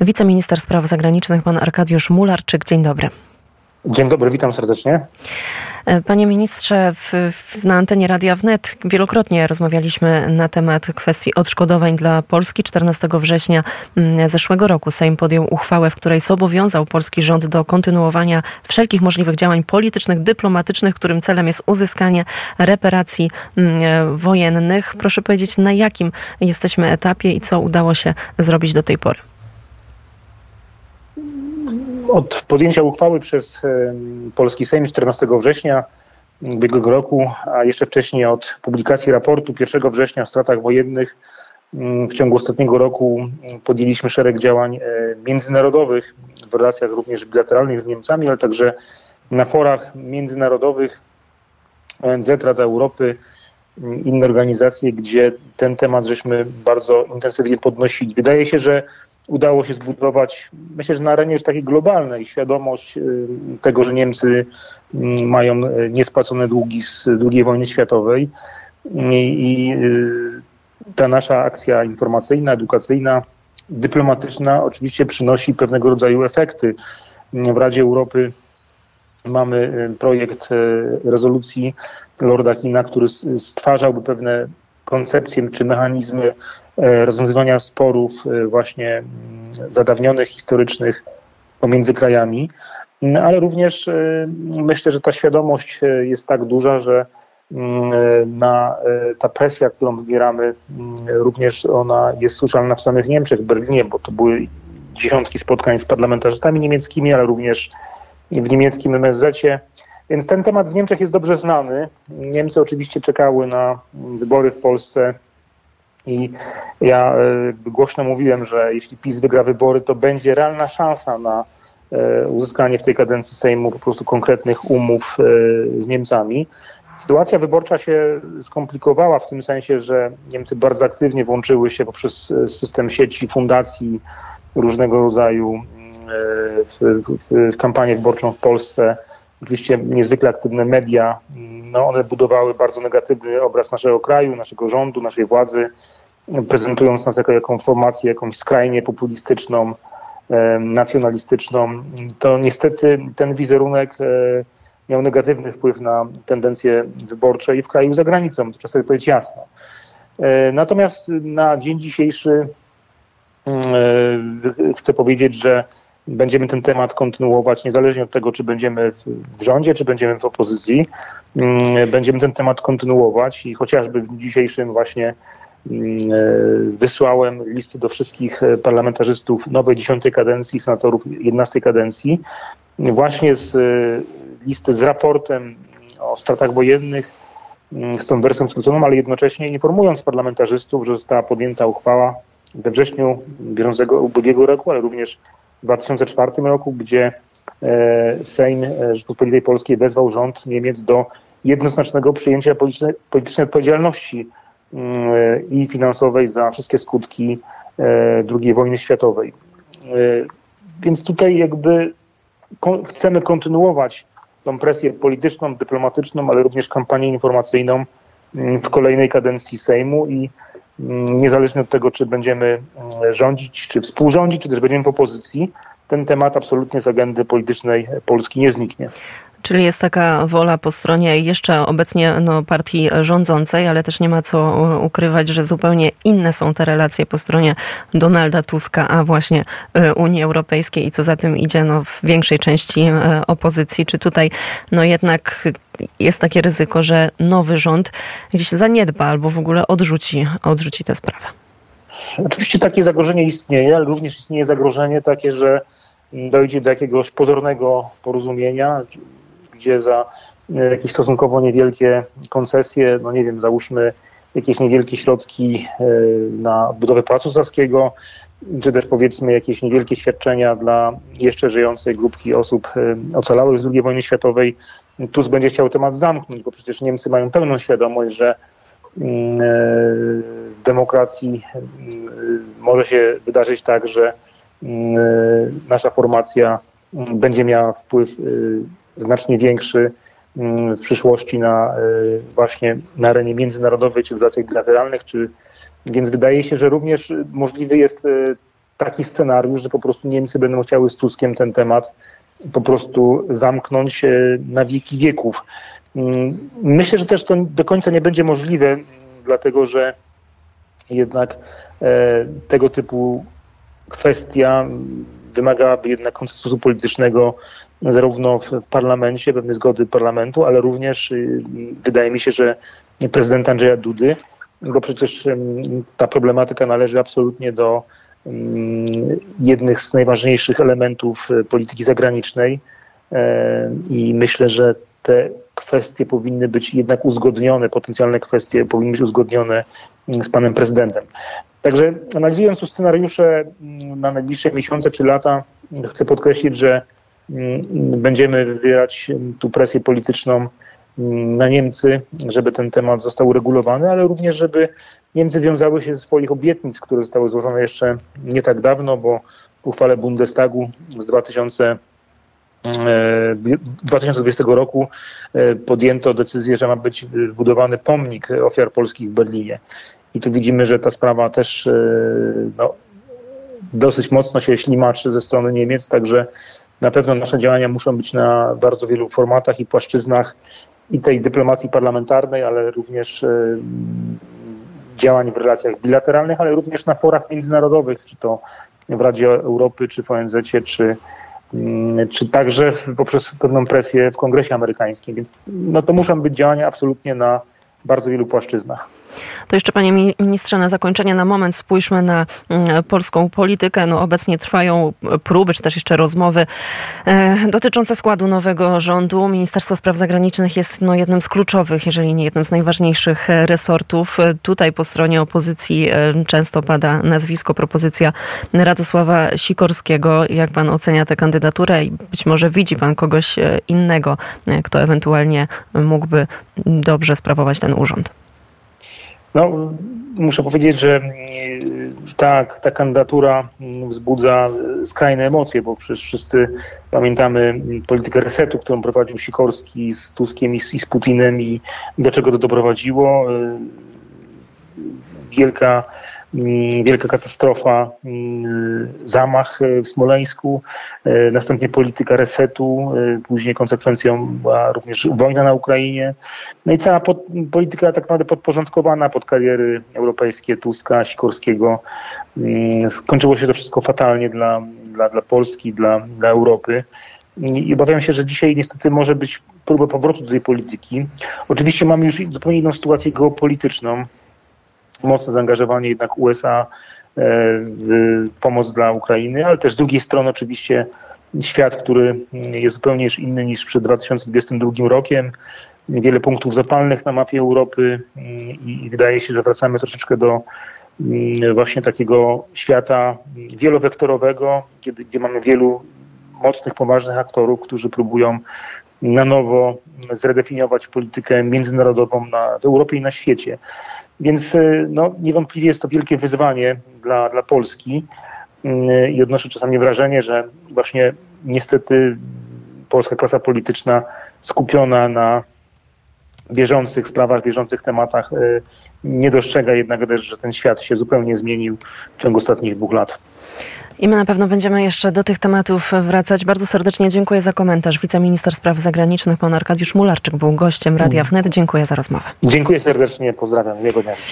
Wiceminister Spraw Zagranicznych, pan Arkadiusz Mularczyk. Dzień dobry. Dzień dobry, witam serdecznie. E, panie ministrze, w, w, na antenie Radia Wnet wielokrotnie rozmawialiśmy na temat kwestii odszkodowań dla Polski. 14 września mm, zeszłego roku Sejm podjął uchwałę, w której zobowiązał polski rząd do kontynuowania wszelkich możliwych działań politycznych, dyplomatycznych, którym celem jest uzyskanie reparacji mm, wojennych. Proszę powiedzieć, na jakim jesteśmy etapie i co udało się zrobić do tej pory? Od podjęcia uchwały przez polski Sejm 14 września ubiegłego roku, a jeszcze wcześniej od publikacji raportu 1 września o stratach wojennych w ciągu ostatniego roku podjęliśmy szereg działań e, międzynarodowych w relacjach również bilateralnych z Niemcami, ale także na forach międzynarodowych ONZ, Rada Europy, inne organizacje, gdzie ten temat żeśmy bardzo intensywnie podnosili. Wydaje się, że udało się zbudować, myślę, że na arenie już takiej globalnej, świadomość y, tego, że Niemcy mm, mają y, niespłacone długi z II wojny światowej i y, ta nasza akcja informacyjna, edukacyjna, dyplomatyczna oczywiście przynosi pewnego rodzaju efekty. W Radzie Europy mamy projekt rezolucji Lorda Kina, który stwarzałby pewne koncepcje czy mechanizmy e, rozwiązywania sporów e, właśnie mm, zadawnionych, historycznych pomiędzy krajami, mm, ale również e, myślę, że ta świadomość jest tak duża, że mm, na, ta presja, którą wywieramy, również ona jest słyszalna w samych Niemczech, w Berlinie, bo to były dziesiątki spotkań z parlamentarzystami niemieckimi, ale również w niemieckim MSZ-cie więc ten temat w Niemczech jest dobrze znany. Niemcy oczywiście czekały na wybory w Polsce i ja e, głośno mówiłem, że jeśli PiS wygra wybory, to będzie realna szansa na e, uzyskanie w tej kadencji Sejmu po prostu konkretnych umów e, z Niemcami. Sytuacja wyborcza się skomplikowała w tym sensie, że Niemcy bardzo aktywnie włączyły się poprzez system sieci fundacji różnego rodzaju w, w, w kampanię wyborczą w Polsce oczywiście niezwykle aktywne media, no one budowały bardzo negatywny obraz naszego kraju, naszego rządu, naszej władzy, prezentując nas jako jakąś formację jakąś skrajnie populistyczną, nacjonalistyczną. To niestety ten wizerunek e, miał negatywny wpływ na tendencje wyborcze i w kraju, za granicą, to trzeba sobie powiedzieć jasno. E, natomiast na dzień dzisiejszy e, chcę powiedzieć, że Będziemy ten temat kontynuować niezależnie od tego, czy będziemy w rządzie, czy będziemy w opozycji. Mm, będziemy ten temat kontynuować i chociażby w dzisiejszym właśnie mm, e, wysłałem listy do wszystkich parlamentarzystów nowej dziesiątej kadencji, senatorów jedenastej kadencji, właśnie z e, listy z raportem o stratach wojennych, mm, z tą wersją skróconą, ale jednocześnie informując parlamentarzystów, że została podjęta uchwała we wrześniu bieżącego ubiegłego roku, ale również w 2004 roku, gdzie e, Sejm e, Rzeczypospolitej Polskiej wezwał rząd Niemiec do jednoznacznego przyjęcia politycznej, politycznej odpowiedzialności mm, e, i finansowej za wszystkie skutki II wojny światowej. Więc tutaj jakby chcemy kontynuować tą presję polityczną, dyplomatyczną, ale również kampanię informacyjną mm, w kolejnej kadencji Sejmu i niezależnie od tego, czy będziemy mm, rządzić, czy współrządzić, czy też będziemy w opozycji, ten temat absolutnie z agendy politycznej Polski nie zniknie. Czyli jest taka wola po stronie jeszcze obecnie no, partii rządzącej, ale też nie ma co ukrywać, że zupełnie inne są te relacje po stronie Donalda Tuska, a właśnie e, Unii Europejskiej i co za tym idzie no, w większej części e, opozycji. Czy tutaj no, jednak jest takie ryzyko, że nowy rząd gdzieś zaniedba albo w ogóle odrzuci, odrzuci tę sprawę? Oczywiście takie zagrożenie istnieje, ale również istnieje zagrożenie takie, że dojdzie do jakiegoś pozornego porozumienia, gdzie za e, jakieś stosunkowo niewielkie koncesje, no nie wiem, załóżmy jakieś niewielkie środki e, na budowę Pałacu Saskiego, czy też powiedzmy jakieś niewielkie świadczenia dla jeszcze żyjącej grupki osób e, ocalałych z II wojny światowej. Tusk będzie chciał temat zamknąć, bo przecież Niemcy mają pełną świadomość, że mm, demokracji mm, może się wydarzyć tak, że mm, nasza formacja będzie miała wpływ znacznie większy mm, w przyszłości na y, właśnie na arenie międzynarodowej, czy w relacjach bilateralnych, czy, więc wydaje się, że również możliwy jest y, taki scenariusz, że po prostu Niemcy będą chciały z Tuskiem ten temat po prostu zamknąć na wieki wieków. Mm, myślę, że też to do końca nie będzie możliwe, dlatego że jednak tego typu kwestia wymagałaby jednak konsensusu politycznego zarówno w, w, parlamencie, pewnej zgody parlamentu, ale również y, wydaje mi się, że prezydent Andrzeja Dudy, bo przecież ta problematyka należy absolutnie do jednych z najważniejszych elementów y, polityki zagranicznej e, i myślę, że te kwestie powinny być jednak uzgodnione, potencjalne kwestie powinny być uzgodnione z panem prezydentem. Także analizując tu scenariusze mm, na najbliższe miesiące czy lata, chcę podkreślić, że mm, będziemy wywierać tu presję polityczną mm, na Niemcy, żeby ten temat został uregulowany, ale również, żeby Niemcy wiązały się ze swoich obietnic, które zostały złożone jeszcze nie tak dawno, bo w uchwale Bundestagu z 2000 2020 e, roku e, podjęto decyzję, że ma być wybudowany pomnik ofiar polskich w Berlinie. I tu widzimy, że ta sprawa też e, no, dosyć mocno się ślimaczy ze strony Niemiec, także na pewno nasze działania muszą być na bardzo wielu formatach i płaszczyznach i tej dyplomacji parlamentarnej, ale również e, działań w relacjach bilateralnych, ale również na forach międzynarodowych, czy to w Radzie Europy, czy w ONZ, czy, mm, czy także poprzez pewną presję w Kongresie Amerykańskim. Więc no, to muszą być działania absolutnie na bardzo wielu płaszczyznach. To jeszcze panie ministrze, na zakończenie na moment spójrzmy na mm, polską politykę. No, obecnie trwają próby, czy też jeszcze rozmowy e, dotyczące składu nowego rządu. Ministerstwo Spraw Zagranicznych jest no, jednym z kluczowych, jeżeli nie jednym z najważniejszych e, resortów. Tutaj po stronie opozycji e, często pada nazwisko, propozycja Radosława Sikorskiego. Jak pan ocenia tę kandydaturę i być może widzi pan kogoś innego, kto ewentualnie mógłby dobrze sprawować ten urząd? No, muszę powiedzieć, że tak, ta kandydatura wzbudza skrajne emocje, bo przecież wszyscy pamiętamy politykę resetu, którą prowadził Sikorski z Tuskiem i z, i z Putinem i do czego to doprowadziło. Wielka Mm, wielka katastrofa, mm, zamach e, w Smoleńsku, e, następnie polityka resetu, e, później konsekwencją była również wojna na Ukrainie. No i cała pod, polityka tak naprawdę podporządkowana pod kariery europejskie Tuska, Sikorskiego. Mm, skończyło się to wszystko fatalnie dla, dla, dla Polski, dla, dla Europy. I obawiam się, że dzisiaj niestety może być próba powrotu do tej polityki. Oczywiście mamy już zupełnie inną sytuację geopolityczną mocne zaangażowanie jednak USA e, w pomoc dla Ukrainy, ale też z drugiej strony oczywiście świat, który jest zupełnie już inny niż przed 2022 rokiem. Wiele punktów zapalnych na mapie Europy i wydaje się, że wracamy troszeczkę do mm, właśnie takiego świata wielowektorowego, kiedy, gdzie mamy wielu mocnych, poważnych aktorów, którzy próbują na nowo zredefiniować politykę międzynarodową na, w Europie i na świecie. Więc y, no, niewątpliwie jest to wielkie wyzwanie dla, dla Polski y, i odnoszę czasami wrażenie, że właśnie niestety polska klasa polityczna skupiona na bieżących sprawach, bieżących tematach y, nie dostrzega jednak też, że ten świat się zupełnie zmienił w ciągu ostatnich dwóch lat. I my na pewno będziemy jeszcze do tych tematów wracać. Bardzo serdecznie dziękuję za komentarz. Wiceminister Spraw Zagranicznych, pan Arkadiusz Mularczyk, był gościem Radia Wnet. Dziękuję za rozmowę. Dziękuję serdecznie, pozdrawiam. Miłego dnia życzę.